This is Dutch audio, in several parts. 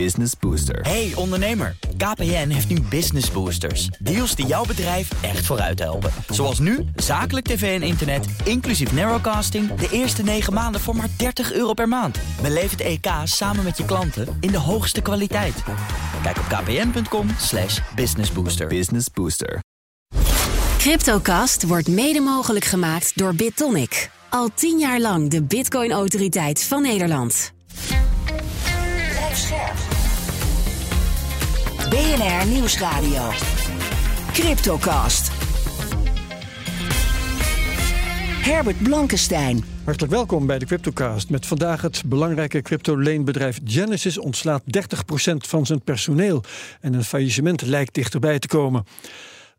Business Booster. Hey ondernemer, KPN heeft nu Business Boosters. Deals die jouw bedrijf echt vooruit helpen. Zoals nu, zakelijk tv en internet, inclusief narrowcasting... de eerste 9 maanden voor maar 30 euro per maand. Beleef het EK samen met je klanten in de hoogste kwaliteit. Kijk op kpn.com slash businessbooster. Business Booster. Cryptocast wordt mede mogelijk gemaakt door BitTonic. Al tien jaar lang de Bitcoin-autoriteit van Nederland. BNR Nieuwsradio. Cryptocast. Herbert Blankenstein. Hartelijk welkom bij de CryptoCast. Met vandaag het belangrijke crypto-leenbedrijf Genesis ontslaat 30% van zijn personeel. En een faillissement lijkt dichterbij te komen.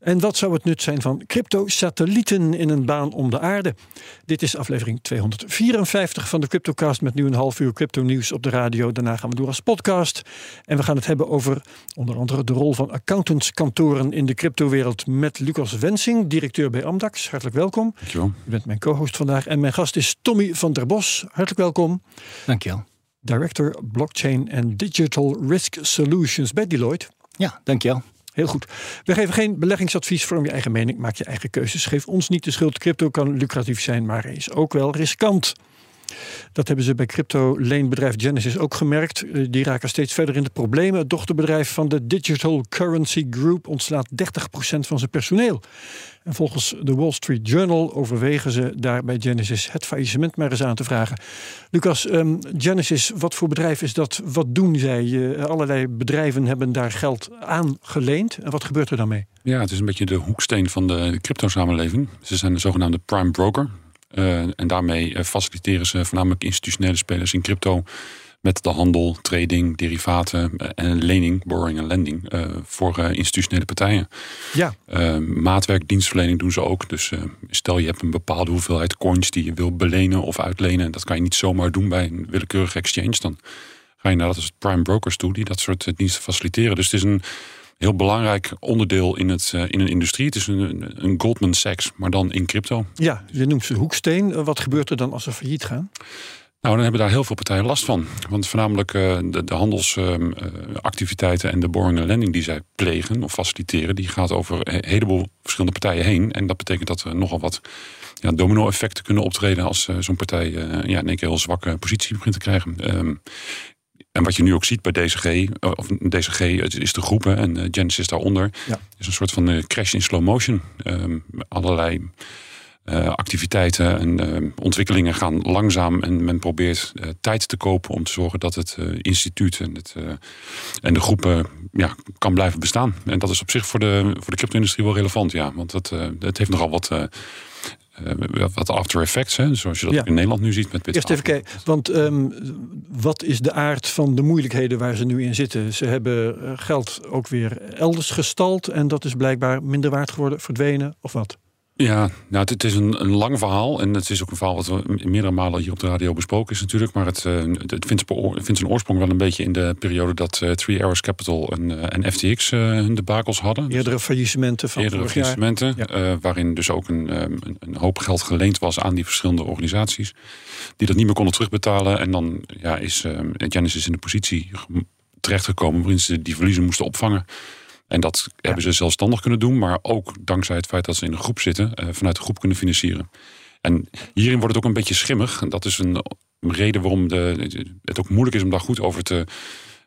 En wat zou het nut zijn van crypto-satellieten in een baan om de aarde? Dit is aflevering 254 van de CryptoCast met nu een half uur crypto-nieuws op de radio. Daarna gaan we door als podcast. En we gaan het hebben over onder andere de rol van accountantskantoren in de cryptowereld met Lucas Wensing, directeur bij Amdax. Hartelijk welkom. Dankjewel. U bent mijn co-host vandaag. En mijn gast is Tommy van der Bos. Hartelijk welkom. Dankjewel. Director Blockchain and Digital Risk Solutions bij Deloitte. Ja, dankjewel. Heel goed. We geven geen beleggingsadvies. Vorm je eigen mening. Maak je eigen keuzes. Geef ons niet de schuld. Crypto kan lucratief zijn, maar is ook wel riskant. Dat hebben ze bij crypto-leenbedrijf Genesis ook gemerkt. Eh, Die raken steeds verder in de problemen. Het dochterbedrijf van de Digital Currency Group ontslaat 30% van zijn personeel. En volgens de Wall Street Journal overwegen ze daar bij Genesis het faillissement maar eens aan te vragen. Lucas, ehm, Genesis, wat voor bedrijf is dat? Wat doen zij? Eh, allerlei bedrijven hebben daar geld aan geleend. En wat gebeurt er dan mee? Ja, het is een beetje de hoeksteen van de crypto-samenleving. Ze zijn de zogenaamde prime broker. Uh, en daarmee uh, faciliteren ze voornamelijk institutionele spelers in crypto met de handel, trading, derivaten uh, en lening, borrowing en lending voor institutionele partijen. Ja. maatwerk, dienstverlening doen ze ook. Dus stel je hebt een bepaalde hoeveelheid coins die je wil belenen of uitlenen. En dat kan je niet zomaar doen bij een willekeurige exchange. Dan ga je naar dat soort prime brokers toe die dat soort diensten faciliteren. Dus het is een heel belangrijk onderdeel in, het, uh, in een industrie. Het is een, een, Goldman Sachs, maar dan in crypto. Ja, je noemt ze hoeksteen. Wat gebeurt er dan als ze failliet gaan? Nou, dan hebben daar heel veel partijen last van. Want voornamelijk uh, de, de handelsactiviteiten uh, en de borrowing en lending die zij plegen of faciliteren, die gaat over een heleboel verschillende partijen heen. En dat betekent dat er nogal wat ja, domino-effecten kunnen optreden als uh, zo'n partij ja, in één keer heel zwakke positie begint te krijgen. Um, en wat je nu ook ziet bij DCG, of DCG is de groepen en uh, Genesis daaronder, ja. is een soort van uh, crash in slow motion. Um, allerlei uh, activiteiten en ontwikkelingen gaan langzaam en men probeert tijd te kopen om te zorgen dat het instituut en, het, en de groepen ja, kan blijven bestaan. En dat is op zich voor de, voor de crypto-industrie wel relevant, ja, want het, het heeft nogal wat uh, wat after effects, hè, zoals je dat Ja. in Nederland nu ziet met Bitcoin. Eerst even kijken, want ehm, wat is de aard van de moeilijkheden waar ze nu in zitten? Ze hebben eh, geld ook weer elders gestald en dat is blijkbaar minder waard geworden, verdwenen of wat? Ja, nou, het, het is een, een lang verhaal. En het is ook een verhaal wat we meerdere malen hier op de radio besproken is natuurlijk. Maar het, uh, het vindt, vindt zijn oorsprong wel een beetje in de periode dat uh, Three Arrows Capital en, uh, en FTX hun debakels hadden. Eerdere faillissementen van Eerdere vorig jaar. faillissementen, ja. waarin dus ook een, een, een, hoop geld geleend was aan die verschillende organisaties. Die dat niet meer konden terugbetalen. En dan ja, is Genesis in de positie terechtgekomen waarin ze die verliezen moesten opvangen. En dat ja. hebben ze zelfstandig kunnen doen, maar ook dankzij het feit dat ze in een groep zitten, uh, vanuit de groep kunnen financieren. En hierin wordt het ook een beetje schimmig. En dat is een reden waarom de, het ook moeilijk is om daar goed over te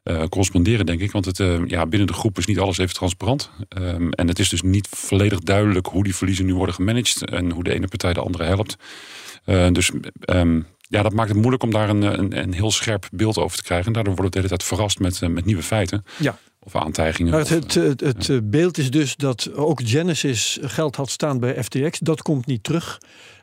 uh, corresponderen, denk ik. Want het, uh, ja, binnen de groep is niet alles even transparant. Um, en het is dus niet volledig duidelijk hoe die verliezen nu worden gemanaged en hoe de ene partij de andere helpt. Uh, dus um, ja, dat maakt het moeilijk om daar een, een, een, heel scherp beeld over te krijgen. En daardoor wordt het de hele tijd verrast met, met nieuwe feiten. Ja. Of aantijgingen. Maar het, het, het, het beeld is dus dat ook Genesis geld had staan bij FTX. Dat komt niet terug.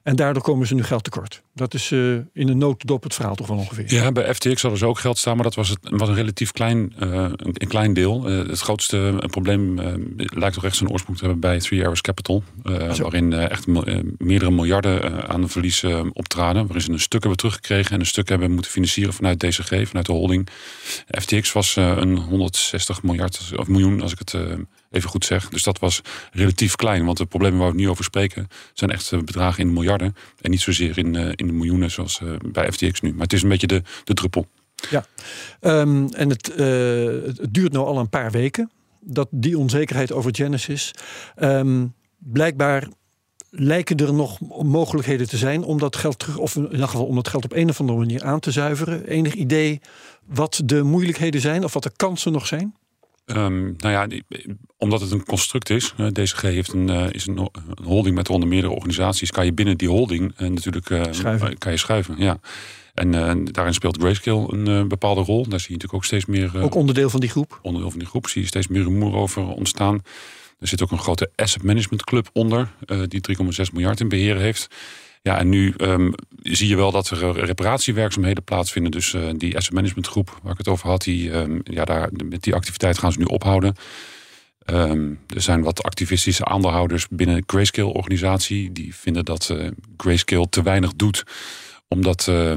En daardoor komen ze nu geld tekort. Dat is uh, in een notendop het verhaal toch wel ongeveer. Ja, bij FTX hadden ze ook geld staan, maar dat was, het, was een relatief klein, uh, een, een, klein deel. Uh, het grootste probleem lijkt toch echt zijn oorsprong te hebben bij Three Arrows Capital. waarin echt meerdere miljarden aan de verlies optraden. Waarin ze een stuk hebben teruggekregen en een stuk hebben moeten financieren vanuit DCG, vanuit de holding. FTX was een 160 miljard of miljoen, als ik het even goed zeg. Dus dat was relatief klein. Want de problemen waar we nu over spreken zijn echt bedragen in miljarden. En niet zozeer in, uh, in de miljoenen zoals uh, bij FTX nu. Maar het is een beetje de, de druppel. Ja, um, en het, het duurt nu al een paar weken. Dat die onzekerheid over Genesis. Um, blijkbaar lijken er nog mogelijkheden te zijn om dat geld terug, of in ieder geval om dat geld op een of andere manier aan te zuiveren. Enig idee wat de moeilijkheden zijn of wat de kansen nog zijn? Um, nou ja, omdat het een construct is. Uh, DCG heeft een, uh, is een, een, holding met onder meerdere organisaties. Kan je binnen die holding uh, natuurlijk schuiven. kan je schuiven. Ja. En daarin speelt Grayscale een bepaalde rol. Daar zie je natuurlijk ook steeds meer. ook onderdeel van die groep. Onderdeel van die groep zie je steeds meer rumoer over ontstaan. Er zit ook een grote asset management club onder, die 3,6 miljard in beheer heeft. Ja, en nu um, zie je wel dat er reparatiewerkzaamheden plaatsvinden. Dus uh, die asset management groep waar ik het over had, die, um, ja, daar, met die activiteit gaan ze nu ophouden. Um, er zijn wat activistische aandeelhouders binnen de Grayscale-organisatie. Die vinden dat uh, Grayscale te weinig doet om dat, uh,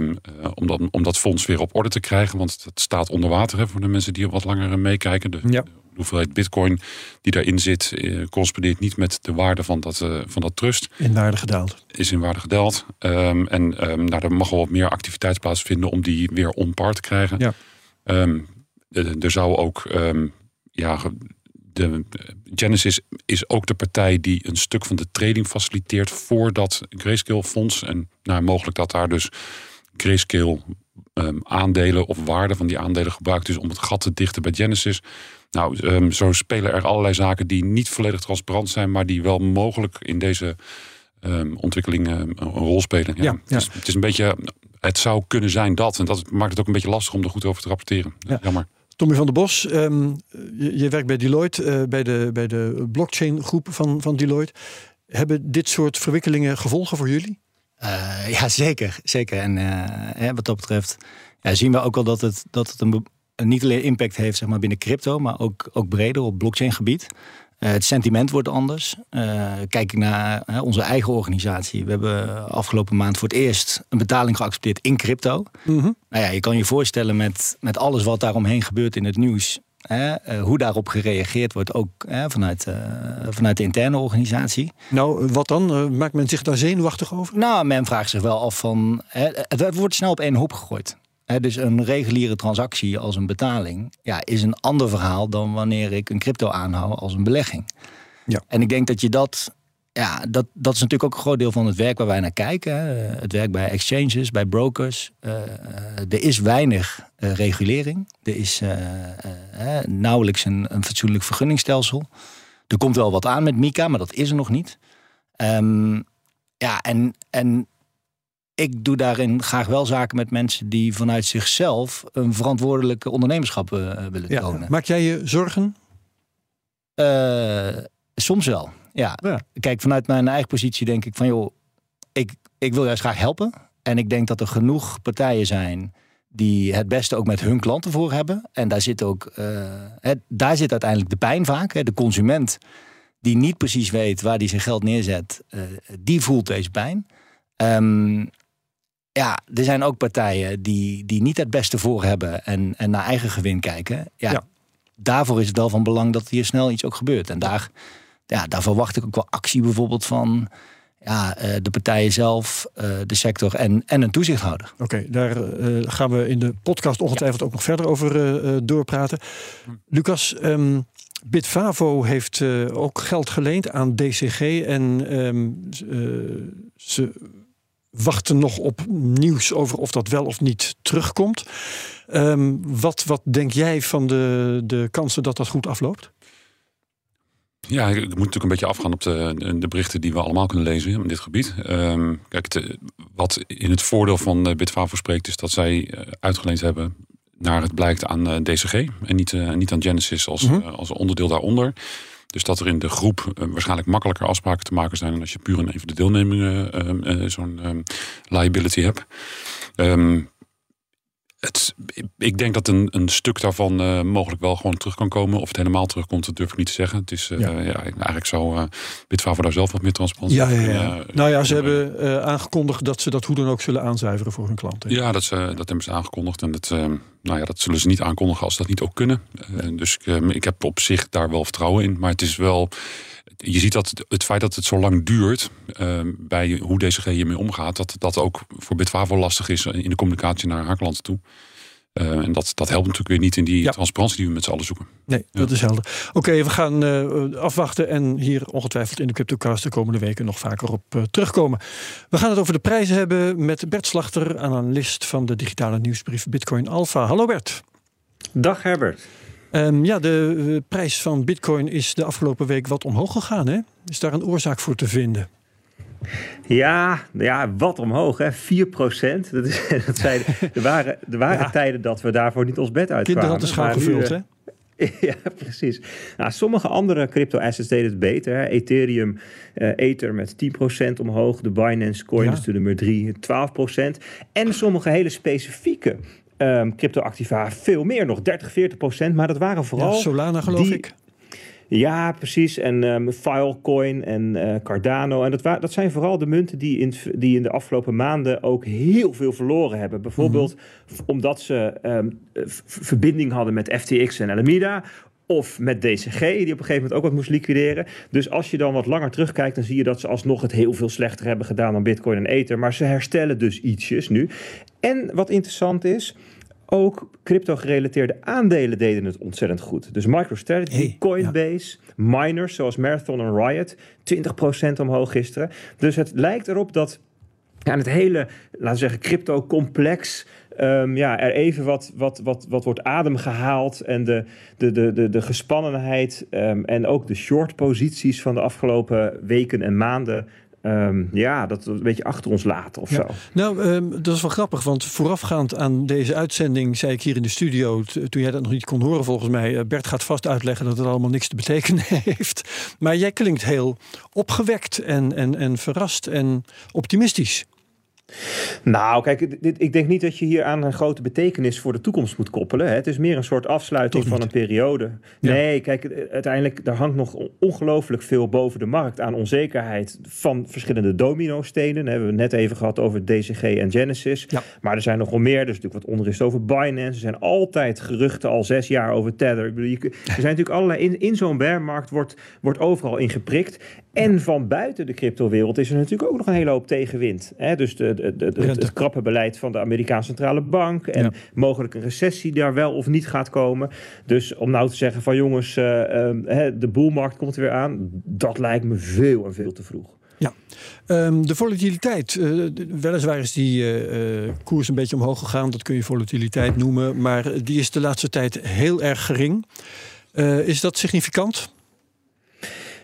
om, om dat fonds weer op orde te krijgen. Want het staat onder water hè, voor de mensen die wat langer meekijken. Ja hoeveelheid bitcoin die daarin zit, eh, correspondeert niet met de waarde van dat, uh, van dat trust. In waarde gedaald. Is in waarde gedaald. Um, en um, nou, er mag wel wat meer activiteit plaatsvinden om die weer on par te krijgen. Ja. Um, er zou ook, ja, de Genesis is ook de partij die een stuk van de trading faciliteert voor dat Grayscale fonds. En nou, mogelijk dat daar dus Grayscale aandelen of waarde van die aandelen gebruikt is om het gat te dichten bij Genesis. Nou, um, zo spelen er allerlei zaken die niet volledig transparant zijn, maar die wel mogelijk in deze um, ontwikkeling um, een rol spelen. Ja, ja, Het, is, het, is, een beetje, het zou kunnen zijn dat. En dat maakt het ook een beetje lastig om er goed over te rapporteren. Ja. Jammer. Tommy van der Bos, je, je, werkt bij Deloitte, uh, bij de, bij de blockchain groep van, van Deloitte. Hebben dit soort verwikkelingen gevolgen voor jullie? Uh, ja, zeker. zeker. En uh, wat dat betreft ja, zien we ook wel dat het, dat het een niet alleen impact heeft zeg maar, binnen crypto, maar ook, ook breder op blockchain gebied. Uh, het sentiment wordt anders. Uh, kijk naar uh, onze eigen organisatie. We hebben afgelopen maand voor het eerst een betaling geaccepteerd in crypto. Mm -hmm. Nou ja, je kan je voorstellen met, met alles wat daaromheen gebeurt in het nieuws. hoe daarop gereageerd wordt, ook vanuit, vanuit de interne organisatie. Nou, wat dan? maakt men zich daar zenuwachtig over? Nou, men vraagt zich wel af van. het wordt snel op één hoop gegooid. He, dus een reguliere transactie als een betaling ja, is een ander verhaal dan wanneer ik een crypto aanhoud als een belegging. Ja. En ik denk dat je dat, ja, dat, dat is natuurlijk ook een groot deel van het werk waar wij naar kijken. Hè. Het werk bij exchanges, bij brokers. Uh, er is weinig uh, regulering. Er is uh, nauwelijks een, een fatsoenlijk vergunningstelsel. Er komt wel wat aan met Mika, maar dat is er nog niet. Um, ja, en, en ik doe daarin graag wel zaken met mensen die vanuit zichzelf een verantwoordelijke ondernemerschap uh, willen ja, tonen. Maak jij je zorgen? Uh, soms wel. Ja. ja. Kijk, vanuit mijn eigen positie denk ik van joh, ik, ik wil juist graag helpen. En ik denk dat er genoeg partijen zijn die het beste ook met hun klanten voor hebben. En daar zit ook, uh, het, daar zit uiteindelijk de pijn vaak. Hè. De consument die niet precies weet waar die zijn geld neerzet, die voelt deze pijn. Um, ja, er zijn ook partijen die, die niet het beste voor hebben en, en naar eigen gewin kijken. Ja, ja, Daarvoor is het wel van belang dat hier snel iets ook gebeurt. En daar, ja, daar verwacht ik ook wel actie bijvoorbeeld van ja, de partijen zelf, de sector en, en een toezichthouder. Oké, okay, daar uh, gaan we in de podcast ongetwijfeld ja. ook nog verder over doorpraten. Lucas, um, Bitfavo heeft ook geld geleend aan DCG en um, ze wachten nog op nieuws over of dat wel of niet terugkomt. Um, wat, wat denk jij van de, de kansen dat dat goed afloopt? Ja, ik moet natuurlijk een beetje afgaan op de, de berichten die we allemaal kunnen lezen in dit gebied. Um, kijk, wat in het voordeel van Bitfavo spreekt, is dat zij uitgeleend hebben naar het blijkt aan DCG en niet, uh, niet aan Genesis als, Mhm. mm -hmm. uh, als onderdeel daaronder. Dus dat er in de groep uh, waarschijnlijk makkelijker afspraken te maken zijn dan als je puur een even de deelnemingen uh, zo'n um, liability hebt. Um, het, ik denk dat een, een stuk daarvan uh, mogelijk wel gewoon terug kan komen. Of het helemaal terugkomt, dat durf ik niet te zeggen. Het is, uh, ja. ja. eigenlijk zou uh, Bitfavo daar zelf wat meer transparantie ja, ja, ja. nou ja, ze hebben aangekondigd dat ze dat hoe dan ook zullen aanzuiveren voor hun klanten. Ja, dat, ze, dat hebben ze aangekondigd. En dat, nou ja, dat zullen ze niet aankondigen als ze dat niet ook kunnen. dus ik heb op zich daar wel vertrouwen in. Maar het is wel je ziet dat het feit dat het zo lang duurt uh, bij hoe DCG hiermee omgaat, dat dat ook voor Bitfavo lastig is in de communicatie naar haar klanten toe. Uh, en dat, dat helpt natuurlijk weer niet in die Ja. transparantie die we met z'n allen zoeken. Nee, dat is helder. Oké, we gaan eh, afwachten en hier ongetwijfeld in de CryptoCast de komende weken nog vaker op eh, terugkomen. We gaan het over de prijzen hebben met Bert Slachter, analist van de digitale nieuwsbrief Bitcoin Alpha. Hallo Bert. Dag Herbert. Ehm, ja, de eh, prijs van Bitcoin is de afgelopen week wat omhoog gegaan. Hè? Is daar een oorzaak voor te vinden? Ja, ja wat omhoog, hè? 4 procent. Dat, is, dat zijn, er waren, er waren Ja. tijden dat we daarvoor niet ons bed uitkwamen. Kinderen had de schaal gevuld, eh, hè? Ja, precies. Nou, sommige andere crypto-assets deden het beter. Hè. Ethereum, eh, Ether met 10% omhoog. De Binance Coin, Ja. dus de nummer 3, 12%. En sommige hele specifieke ehm crypto-activa veel meer nog, 30, 40%. Maar dat waren vooral... Ja, Solana geloof die- ik. Ja, precies. En ehm Filecoin en eh, Cardano. En dat, wa- dat zijn vooral de munten die in, die in de afgelopen maanden ook heel veel verloren hebben. Bijvoorbeeld v- omdat ze ehm, v- verbinding hadden met FTX en Alameda. Of met DCG, die op een gegeven moment ook wat moest liquideren. Dus als je dan wat langer terugkijkt, dan zie je dat ze alsnog het heel veel slechter hebben gedaan dan Bitcoin en Ether. Maar ze herstellen dus ietsjes nu. En wat interessant is, ook crypto-gerelateerde aandelen deden het ontzettend goed. Dus MicroStrategy, Hey, Coinbase, miners zoals Marathon en Riot, 20% omhoog gisteren. Dus het lijkt erop dat ja, het hele, laten we zeggen, crypto-complex. Ehm, ja, er even wat, wat, wat, wat wordt adem gehaald. En de, de, de, de, de gespannenheid ehm, en ook de short-posities van de afgelopen weken en maanden. ehm, ja, dat een beetje achter ons laten of Ja. zo. Nou, dat is wel grappig, want voorafgaand aan deze uitzending zei ik hier in de studio, toen jij dat nog niet kon horen volgens mij, eh, Bert gaat vast uitleggen dat het allemaal niks te betekenen heeft. Maar jij klinkt heel opgewekt en, en, en verrast en optimistisch. Nou, kijk, dit, ik denk niet dat je hier aan een grote betekenis voor de toekomst moet koppelen. Hè. Het is meer een soort afsluiting van een periode. Ja. Nee, kijk, uiteindelijk, er hangt nog on- ongelooflijk veel boven de markt aan onzekerheid van verschillende domino-stenen. We hebben het net even gehad over DCG en Genesis. Ja. Maar er zijn nog wel meer. Er is natuurlijk wat onrust over Binance. Er zijn altijd geruchten al zes jaar over Tether. Ik bedoel, je, er zijn natuurlijk allerlei... In, in zo'n bearmarkt wordt, wordt overal in geprikt. En van buiten de cryptowereld is er natuurlijk ook nog een hele hoop tegenwind. Hè? Dus de, de, de- de- Rente. het krappe beleid van de Amerikaanse centrale bank. En Ja. mogelijk een recessie daar wel of niet gaat komen. Dus om nou te zeggen van jongens, ehm, hè, de boelmarkt komt er weer aan. Dat lijkt me veel en veel te vroeg. Ja, Ehm, de volatiliteit. eh, weliswaar is die eh, koers een beetje omhoog gegaan, dat kun je volatiliteit noemen, maar die is de laatste tijd heel erg gering. Is dat significant?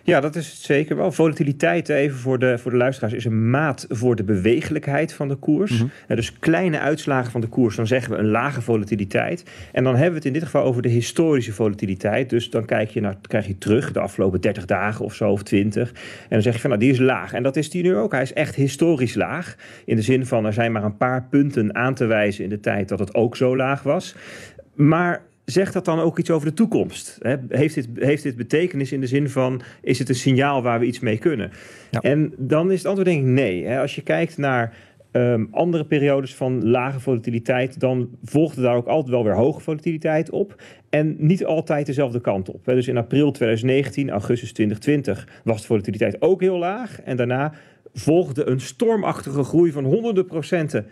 Ja, dat is het zeker wel. Volatiliteit, even voor de, voor de luisteraars, is een maat voor de bewegelijkheid van de koers. Mhm. Eh, dus kleine uitslagen van de koers, dan zeggen we een lage volatiliteit. En dan hebben we het in dit geval over de historische volatiliteit. Dus dan kijk je naar, krijg je terug de afgelopen 30 dagen of zo, of 20. En dan zeg je van, nou, die is laag. En dat is die nu ook. Hij is echt historisch laag. In de zin van, er zijn maar een paar punten aan te wijzen in de tijd dat het ook zo laag was. Maar zegt dat dan ook iets over de toekomst? Hè? Heeft, dit, heeft dit betekenis in de zin van, is het een signaal waar we iets mee kunnen? Ja. En dan is het antwoord denk ik nee. Hè? Als je kijkt naar ehm, andere periodes van lage volatiliteit, dan volgde daar ook altijd wel weer hoge volatiliteit op. En niet altijd dezelfde kant op. Hè? Dus in april 2019, augustus 2020 was de volatiliteit ook heel laag. En daarna volgde een stormachtige groei van honderden procenten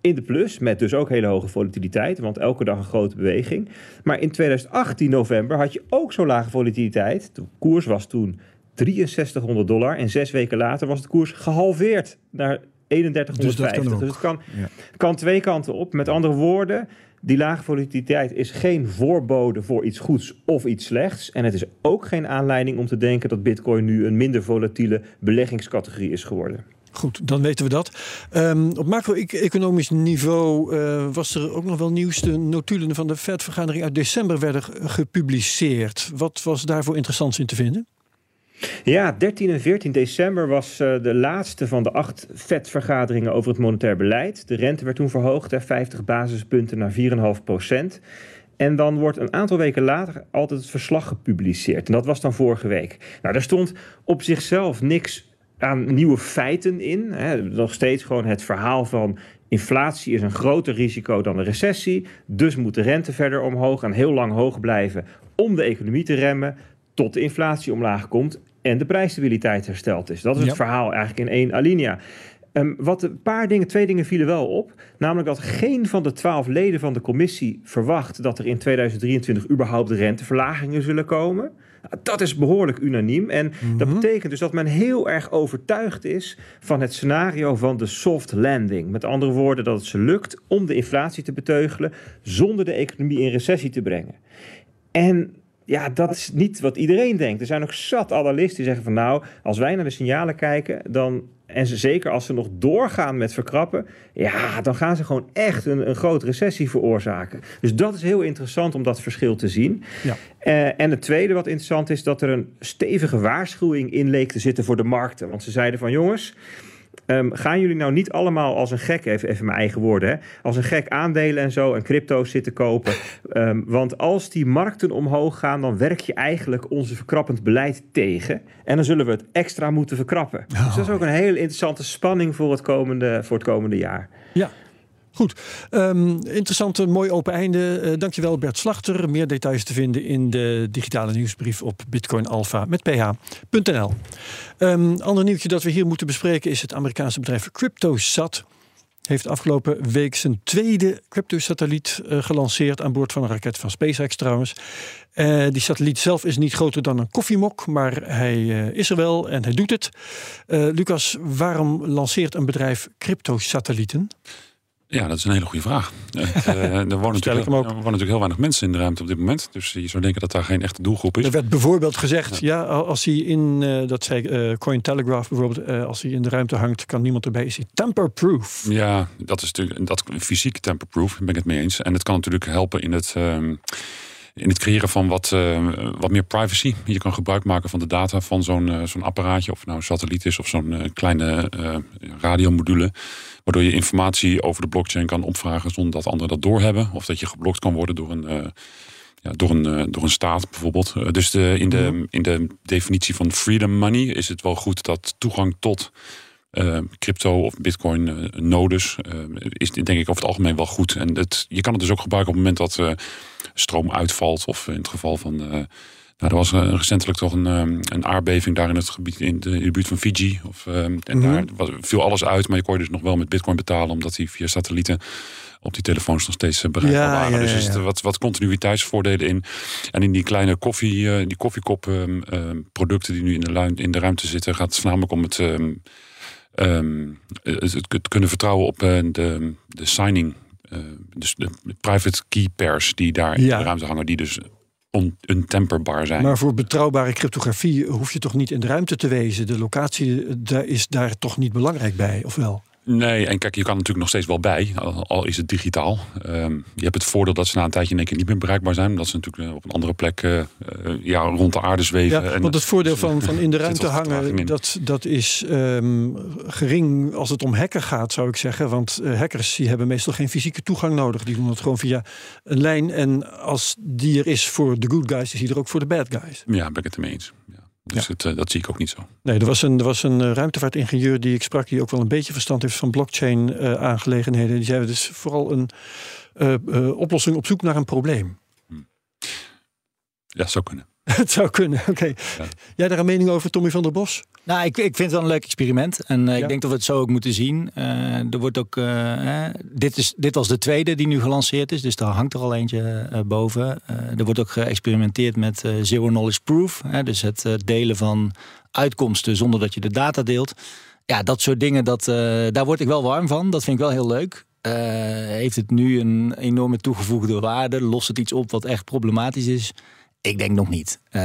in de plus, met dus ook hele hoge volatiliteit, want elke dag een grote beweging. Maar in 2018 november had je ook zo lage volatiliteit. De koers was toen 6300 dollar en zes weken later was de koers gehalveerd naar 3150. Dus dat kan ook. Dus het kan, Ja. kan twee kanten op. Met andere woorden, die lage volatiliteit is geen voorbode voor iets goeds of iets slechts. En het is ook geen aanleiding om te denken dat Bitcoin nu een minder volatiele beleggingscategorie is geworden. Goed, dan weten we dat. Ehm, op macro-economisch niveau eh, was er ook nog wel nieuws. De notulen van de Fed-vergadering uit december werden gepubliceerd. Wat was daarvoor interessants in te vinden? Ja, 13 en 14 december was eh, de laatste van de acht FED-vergaderingen over het monetair beleid. De rente werd toen verhoogd, hè, 50 basispunten naar 4,5 procent. En dan wordt een aantal weken later altijd het verslag gepubliceerd. En dat was dan vorige week. Nou, daar stond op zichzelf niks aan nieuwe feiten in. Hè. Nog steeds gewoon het verhaal van inflatie is een groter risico dan de recessie. Dus moet de rente verder omhoog en heel lang hoog blijven om de economie te remmen tot de inflatie omlaag komt en de prijsstabiliteit hersteld is. Dat is Ja. het verhaal eigenlijk in één alinea. Ehm, wat een paar dingen, twee dingen vielen wel op. Namelijk dat geen van de twaalf leden van de commissie verwacht dat er in 2023 überhaupt renteverlagingen zullen komen. Dat is behoorlijk unaniem. En dat betekent dus dat men heel erg overtuigd is van het scenario van de soft landing. Met andere woorden, dat het ze lukt om de inflatie te beteugelen zonder de economie in recessie te brengen. En ja, dat is niet wat iedereen denkt. Er zijn nog zat analisten die zeggen van nou, als wij naar de signalen kijken, dan en ze, zeker als ze nog doorgaan met verkrappen, ja, dan gaan ze gewoon echt een, een grote recessie veroorzaken. Dus dat is heel interessant om dat verschil te zien. Ja. Eh, en het tweede wat interessant is, dat er een stevige waarschuwing in leek te zitten voor de markten. Want ze zeiden van jongens. Um, gaan jullie nou niet allemaal als een gek, even, even mijn eigen woorden, hè, als een gek aandelen en zo en crypto's zitten kopen? Um, want als die markten omhoog gaan, dan werk je eigenlijk onze verkrappend beleid tegen. En dan zullen we het extra moeten verkrappen. Oh. Dus dat is ook een hele interessante spanning voor het komende, voor het komende jaar. Ja, Goed, interessant, mooi open einde. Uh, dankjewel Bert Slachter. Meer details te vinden in de digitale nieuwsbrief op bitcoinalpha met ph.nl. Um, ander nieuwtje dat we hier moeten bespreken is het Amerikaanse bedrijf CryptoSat. Heeft afgelopen week zijn tweede crypto-satelliet uh, gelanceerd aan boord van een raket van SpaceX trouwens. Uh, die satelliet zelf is niet groter dan een koffiemok, maar hij is er wel en hij doet het. Lucas, waarom lanceert een bedrijf crypto-satellieten? Ja, dat is een hele goede vraag. Uh, er, wonen natuurlijk, er wonen natuurlijk heel weinig mensen in de ruimte op dit moment. Dus je zou denken dat daar geen echte doelgroep is. Er werd bijvoorbeeld gezegd, ja, ja als hij in, uh, dat zei uh, Cointelegraph bijvoorbeeld, als hij in de ruimte hangt, kan niemand erbij. Is hij tamperproof? Ja, dat is natuurlijk dat, fysiek tamperproof, ben ik het mee eens. En het kan natuurlijk helpen in het... In het creëren van wat, uh, wat meer privacy. Je kan gebruik maken van de data van zo'n uh, zo'n apparaatje, of nou een satelliet is of zo'n uh, kleine radiomodule. Waardoor je informatie over de blockchain kan opvragen zonder dat anderen dat doorhebben. Of dat je geblokt kan worden door een, ja, door een, door een staat bijvoorbeeld. dus de, in, de, in de definitie van freedom money is het wel goed dat toegang tot uh, crypto of bitcoin uh, nodes uh, is denk ik over het algemeen wel goed. En het, je kan het dus ook gebruiken op het moment dat stroom uitvalt. Of in het geval van. nou, er was recentelijk toch een, een aardbeving daar in het gebied in de, in de buurt van Fiji. Of, en mm -hmm. daar was, viel alles uit, maar je kon je dus nog wel met bitcoin betalen, omdat die via satellieten op die telefoons nog steeds bereikbaar ja, waren. Ja, ja, dus er zitten wat, wat continuïteitsvoordelen in. En in die kleine koffie, die koffiekop producten die nu in de, in de ruimte zitten, gaat het voornamelijk om het um, het, het, kunnen vertrouwen op uh, de, de signing. Uh, dus de private key pairs die daar ja. in de ruimte hangen, die dus untemperbaar zijn. Maar voor betrouwbare cryptografie hoef je toch niet in de ruimte te wezen? De locatie daar is daar toch niet belangrijk bij, of wel? Nee, en kijk, je kan natuurlijk nog steeds wel bij, al is het digitaal. Um, je hebt het voordeel dat ze na een tijdje in één keer niet meer bereikbaar zijn. Omdat ze natuurlijk op een andere plek uh, ja, rond de aarde zweven. Ja, want het voordeel van, van in de ruimte hangen, dat, dat is um, gering als het om hacken gaat, zou ik zeggen. Want uh, hackers die hebben meestal geen fysieke toegang nodig. Die doen het gewoon via een lijn. En als die er is voor de good guys, is die er ook voor de bad guys. Ja, ben ik het ermee eens. Dus ja. het, uh, dat zie ik ook niet zo. Nee, er was een, er was een ruimtevaartingenieur die ik sprak, die ook wel een beetje verstand heeft van blockchain uh, aangelegenheden. Die zei dus vooral een uh, oplossing op zoek naar een probleem. Hmm. Ja, zou kunnen. het zou kunnen, oké. Okay. Ja. Jij daar een mening over, Tommy van der Bos? Nou, ik, ik vind het wel een leuk experiment. En uh, ja. ik denk dat we het zo ook moeten zien. Uh, er wordt ook, uh, dit, is, dit was de tweede die nu gelanceerd is. Dus daar hangt er al eentje boven. er wordt ook geëxperimenteerd met zero knowledge proof. dus het delen van uitkomsten zonder dat je de data deelt. Ja, dat soort dingen, dat, daar word ik wel warm van. Dat vind ik wel heel leuk. heeft het nu een enorme toegevoegde waarde? Lost het iets op wat echt problematisch is? Ik denk nog niet. Uh,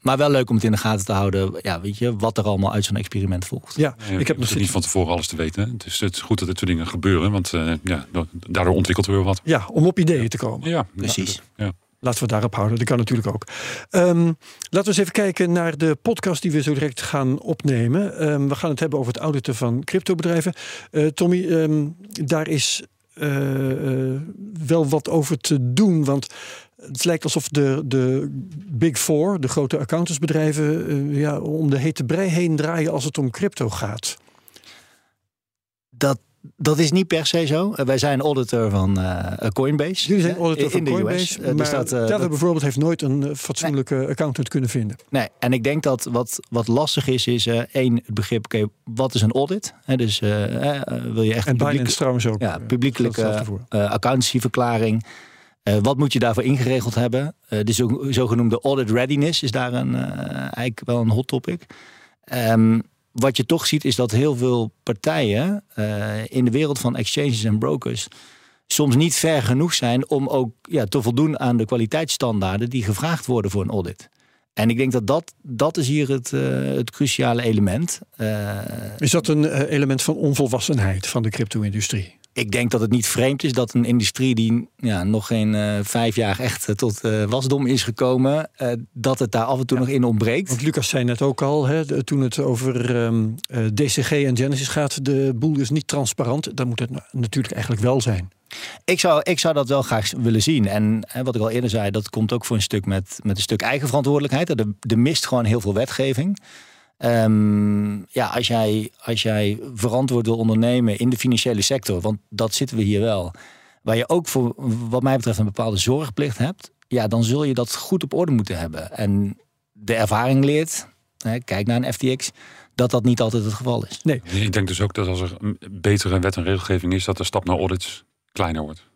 maar wel leuk om het in de gaten te houden. Ja, weet je, wat er allemaal uit zo'n experiment volgt. Ja, ja ik heb nog niet van tevoren alles te weten. Het is, het is goed dat dit soort dingen gebeuren. Want uh, ja, daardoor ontwikkelt er weer wat. Ja, om op ideeën te komen. Ja, precies. Ja. Laten we het daarop houden. Dat kan natuurlijk ook. Um, laten we eens even kijken naar de podcast die we zo direct gaan opnemen. Um, we gaan het hebben over het auditen van cryptobedrijven. Uh, Tommy, um, daar is wel wat over te doen. Want het lijkt alsof de, de Big Four, de grote accountantsbedrijven, uh, ja, om de hete brei heen draaien als het om crypto gaat. Dat Dat is niet per se zo. Uh, wij zijn auditor van uh, Coinbase. Jullie zijn auditor in van Coinbase. US. maar dus dat, bijvoorbeeld heeft nooit een fatsoenlijke accountant kunnen vinden. Nee, en ik denk dat wat, wat lastig is, is eh, één, het begrip, oké, wat is een audit? Hè, dus eh, eh, wil je echt En een publiek- trouwens ook. ja, eh, publiekelijke geldt eh wat moet je daarvoor ingeregeld hebben? Eh, de zo- zogenoemde audit readiness is daar een, eh, eigenlijk wel een hot topic. Ehm, wat je toch ziet is dat heel veel partijen in de wereld van exchanges en brokers soms niet ver genoeg zijn om ook ja, te voldoen aan de kwaliteitsstandaarden die gevraagd worden voor een audit. En ik denk dat dat, dat is hier het, het cruciale element. Eh, Is dat een element van onvolwassenheid van de crypto-industrie? Ik denk dat het niet vreemd is dat een industrie die ja, nog geen eh, vijf jaar echt eh, tot eh, wasdom is gekomen, dat het daar af en toe nog in ontbreekt. Want Lucas zei net ook al, hè, de- toen het over ehm, eh, DCG en Genesis gaat, de boel is niet transparant. Dan moet het na- natuurlijk eigenlijk wel zijn. Ik zou, ik zou dat wel graag willen zien. En hè, wat ik al eerder zei, dat komt ook voor een stuk met, met een stuk eigen verantwoordelijkheid. Er, er mist gewoon heel veel wetgeving. Ehm, ja, als jij, als jij verantwoord wil ondernemen in de financiële sector, want dat zitten we hier wel, waar je ook voor, wat mij betreft, een bepaalde zorgplicht hebt, ja, dan zul je dat goed op orde moeten hebben. En de ervaring leert, hè, kijk naar een FTX, dat dat niet altijd het geval is. Nee, Ik denk dus ook dat als er een betere wet en regelgeving is, dat de stap naar audits kleiner wordt.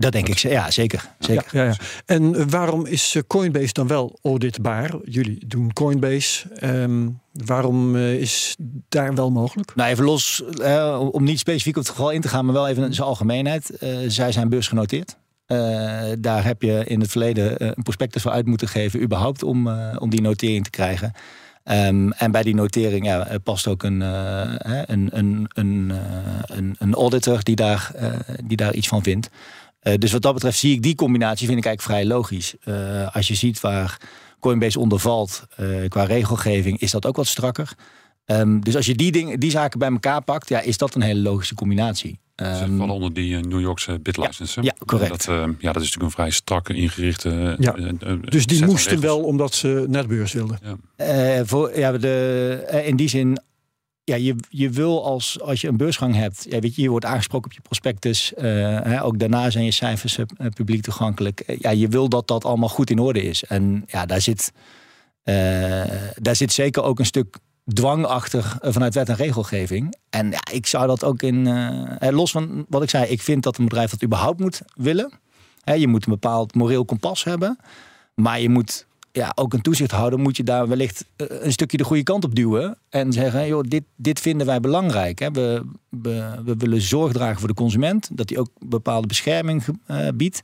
Dat denk ik, ja, zeker. zeker. Ja, ja, ja. En waarom is eh, Coinbase dan wel auditbaar? Jullie doen Coinbase. Ehm, waarom eh, is daar wel mogelijk? Nou, even los, eh, om niet specifiek op het geval in te gaan, maar wel even in zijn algemeenheid. Zij zijn beursgenoteerd. Eh, daar heb je in het verleden een prospectus voor uit moeten geven, überhaupt om, om die notering te krijgen. Ehm, en bij die notering ja, past ook een, een, een, een, een, auditor die daar, die daar iets van vindt. Eh, dus wat dat betreft zie ik die combinatie vind ik eigenlijk vrij logisch. Eh, als je ziet waar Coinbase onder valt eh, qua regelgeving, is dat ook wat strakker. Ehm, dus als je die, dingen, die zaken bij elkaar pakt, ja, is dat een hele logische combinatie. Ze Ehm, vallen onder die New Yorkse bitlicense. hè? ja, correct. Dat, eh, ja, dat is natuurlijk een vrij strakke ingerichte. Ja. Dus die moesten wel omdat ze naar de beurs wilden. Eh, voor, ja, de, in die zin, ja, je, je wil als, als je een beursgang hebt, ja, weet je, je wordt aangesproken op je prospectus. eh, hè, ook daarna zijn je cijfers eh, publiek toegankelijk. Eh, ja, je wil dat dat allemaal goed in orde is. En ja, daar zit, eh, daar zit zeker ook een stuk dwang achter eh, vanuit wet en regelgeving. En ja, ik zou dat ook in, eh, eh, los van wat ik zei, ik vind dat een bedrijf dat überhaupt moet willen. Hè, je moet een bepaald moreel kompas hebben. Maar je moet ja, ook een toezichthouder moet je daar wellicht eh, een stukje de goede kant op duwen. En zeggen, joh, dit, dit vinden wij belangrijk. Hè. We, we, we willen zorg dragen voor de consument. Dat die ook bepaalde bescherming eh, biedt.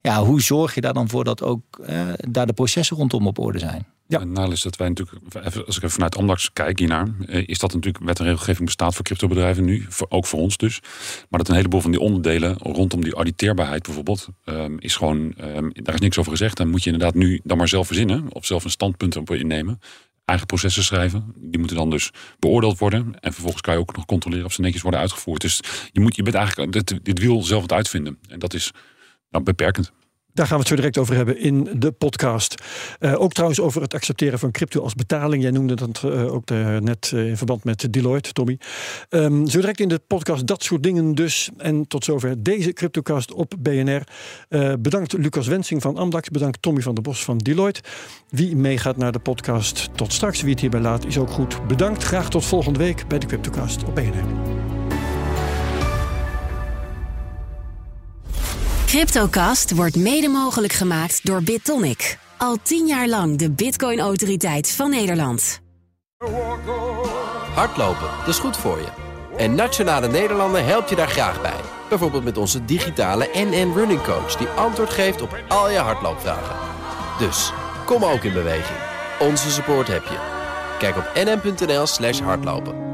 Ja, hoe zorg je daar dan voor dat ook eh, daar de processen rondom op orde zijn? Ja. Het nadeel is dat wij natuurlijk, als ik even vanuit Amdax kijk hiernaar, eh, is dat natuurlijk wet en regelgeving bestaat voor cryptobedrijven nu, voor, ook voor ons dus. Maar dat een heleboel van die onderdelen rondom die auditeerbaarheid bijvoorbeeld, ehm, is gewoon, ehm, daar is niks over gezegd. Dan moet je inderdaad nu dan maar zelf verzinnen of zelf een standpunt op innemen. Eigen processen schrijven. Die moeten dan dus beoordeeld worden. En vervolgens kan je ook nog controleren of ze netjes worden uitgevoerd. Dus je, moet, je bent eigenlijk dit, wiel zelf het uitvinden. En dat is nou, beperkend. Daar gaan we het zo direct over hebben in de podcast. Eh, ook trouwens over het accepteren van crypto als betaling. Jij noemde dat eh, ook de- net eh, in verband met Deloitte, Tommy. Ehm, zo direct in de podcast dat soort dingen dus. En tot zover deze CryptoCast op BNR. Eh, bedankt Lucas Wensing van Amdax. Bedankt Tommy van der Bos van Deloitte. Wie meegaat naar de podcast tot straks. Wie het hierbij laat is ook goed. Bedankt. Graag tot volgende week bij de CryptoCast op BNR. Cryptocast wordt mede mogelijk gemaakt door BitTonic. Al tien jaar lang de Bitcoin-autoriteit van Nederland. Hardlopen, dat is goed voor je. En Nationale Nederlanden helpt je daar graag bij. Bijvoorbeeld met onze digitale NN Running Coach... die antwoord geeft op al je hardloopvragen. Dus, kom ook in beweging. Onze support heb je. Kijk op nn.nl slash hardlopen.